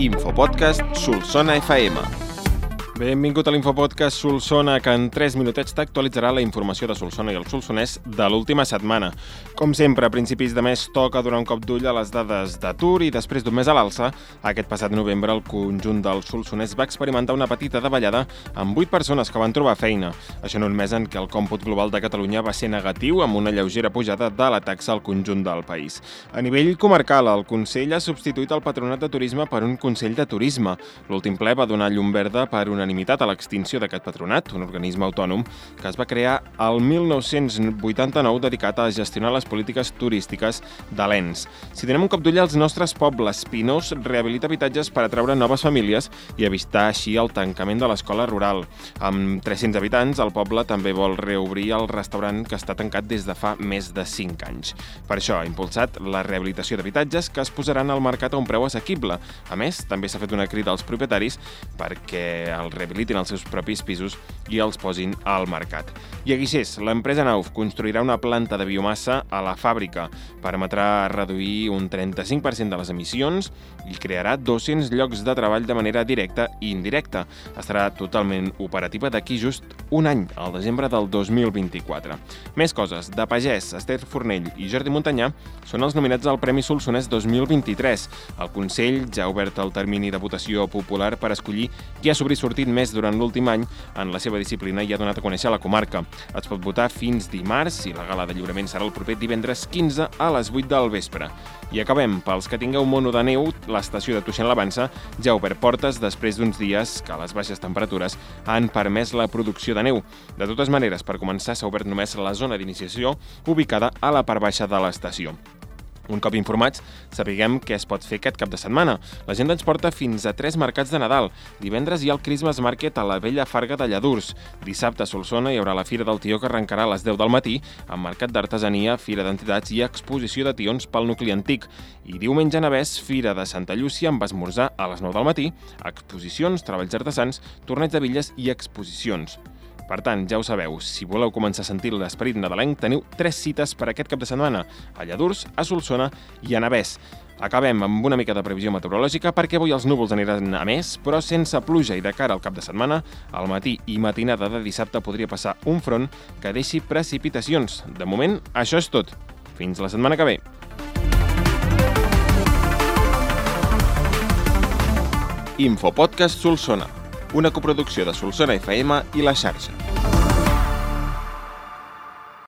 Infopodcast Solsona FM. Benvingut a l'Infopodcast Solsona, que en 3 minutets t'actualitzarà la informació de Solsona i el Solsonès de l'última setmana. Com sempre, a principis de mes toca donar un cop d'ull a les dades d'atur i després d'un mes a l'alça, aquest passat novembre el conjunt del Solsonès va experimentar una petita davallada amb 8 persones que van trobar feina. Això en un mes en què el còmput global de Catalunya va ser negatiu amb una lleugera pujada de la taxa al conjunt del país. A nivell comarcal, el Consell ha substituït el Patronat de Turisme per un Consell de Turisme. L'últim ple va donar llum verda per una unanimitat a l'extinció d'aquest patronat, un organisme autònom que es va crear el 1989 dedicat a gestionar les polítiques turístiques de l'ENS. Si tenem un cop d'ull als nostres pobles, Pinós rehabilita habitatges per atraure noves famílies i evitar així el tancament de l'escola rural. Amb 300 habitants, el poble també vol reobrir el restaurant que està tancat des de fa més de 5 anys. Per això ha impulsat la rehabilitació d'habitatges que es posaran al mercat a un preu assequible. A més, també s'ha fet una crida als propietaris perquè el rehabilitin els seus propis pisos i els posin al mercat. I a Guixers, l'empresa Nauf construirà una planta de biomassa a la fàbrica. Permetrà reduir un 35% de les emissions i crearà 200 llocs de treball de manera directa i indirecta. Estarà totalment operativa d'aquí just un any, al desembre del 2024. Més coses. De Pagès, Esther Fornell i Jordi Montanyà són els nominats al Premi Solsonès 2023. El Consell ja ha obert el termini de votació popular per escollir qui ha sobresortit més durant l'últim any en la seva disciplina i ha donat a conèixer la comarca. Es pot votar fins dimarts i la gala de lliurament serà el proper divendres 15 a les 8 del vespre. I acabem. Pels que tingueu mono de neu, l'estació de Tuixen l'Avança ja ha obert portes després d'uns dies que les baixes temperatures han permès la producció de neu. De totes maneres, per començar, s'ha obert només la zona d'iniciació ubicada a la part baixa de l'estació. Un cop informats, sapiguem què es pot fer aquest cap de setmana. L'agenda ens porta fins a tres mercats de Nadal. Divendres hi ha el Christmas Market a la vella Farga de Lladurs. Dissabte a Solsona hi haurà la Fira del Tió que arrencarà a les 10 del matí, amb mercat d'artesania, fira d'entitats i exposició de tions pel nucli antic. I diumenge a Navès, Fira de Santa Llúcia amb esmorzar a les 9 del matí, exposicions, treballs artesans, torneig de bitlles i exposicions. Per tant, ja ho sabeu, si voleu començar a sentir l'esperit nadalenc, teniu tres cites per aquest cap de setmana, a Lladurs, a Solsona i a Navès. Acabem amb una mica de previsió meteorològica perquè avui els núvols aniran a més, però sense pluja i de cara al cap de setmana, al matí i matinada de dissabte podria passar un front que deixi precipitacions. De moment, això és tot. Fins la setmana que ve. Infopodcast Solsona una coproducció de Solsona FM i la xarxa.